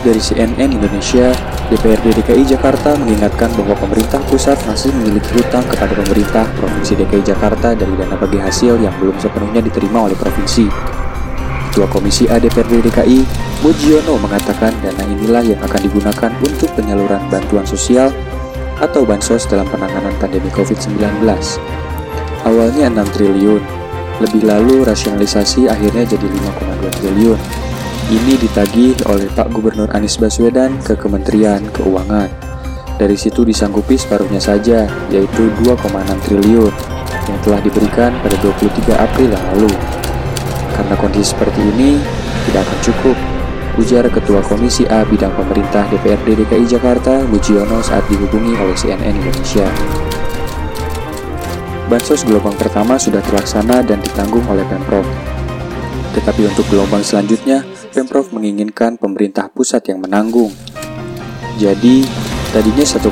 Dari CNN Indonesia, DPRD DKI Jakarta mengingatkan bahwa pemerintah pusat masih memiliki hutang kepada pemerintah Provinsi DKI Jakarta dari dana bagi hasil yang belum sepenuhnya diterima oleh provinsi. Ketua Komisi A DPRD DKI, Mujiono mengatakan dana inilah yang akan digunakan untuk penyaluran bantuan sosial atau bansos dalam penanganan pandemi COVID-19. Awalnya 6 triliun, lebih lalu rasionalisasi akhirnya jadi 5,2 triliun. Ini ditagih oleh Pak Gubernur Anies Baswedan ke Kementerian Keuangan. Dari situ disanggupi separuhnya saja, yaitu 2,6 triliun yang telah diberikan pada 23 April yang lalu. Karena kondisi seperti ini tidak akan cukup, ujar Ketua Komisi A Bidang Pemerintah DPRD DKI Jakarta, Mujiono saat dihubungi oleh CNN Indonesia. Bansos gelombang pertama sudah terlaksana dan ditanggung oleh Pemprov. Tetapi untuk gelombang selanjutnya, Pemprov menginginkan pemerintah pusat yang menanggung. Jadi, tadinya 1,1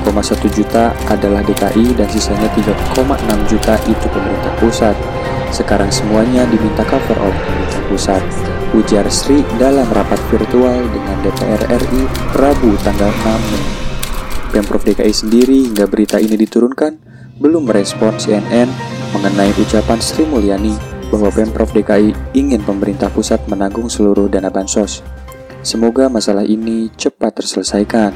juta adalah DKI dan sisanya 3,6 juta itu pemerintah pusat. Sekarang semuanya diminta cover oleh pemerintah pusat. Ujar Sri dalam rapat virtual dengan DPR RI Rabu tanggal 6 Mei. Pemprov DKI sendiri hingga berita ini diturunkan belum merespon CNN mengenai ucapan Sri Mulyani bahwa Pemprov DKI ingin pemerintah pusat menanggung seluruh dana bansos. Semoga masalah ini cepat terselesaikan.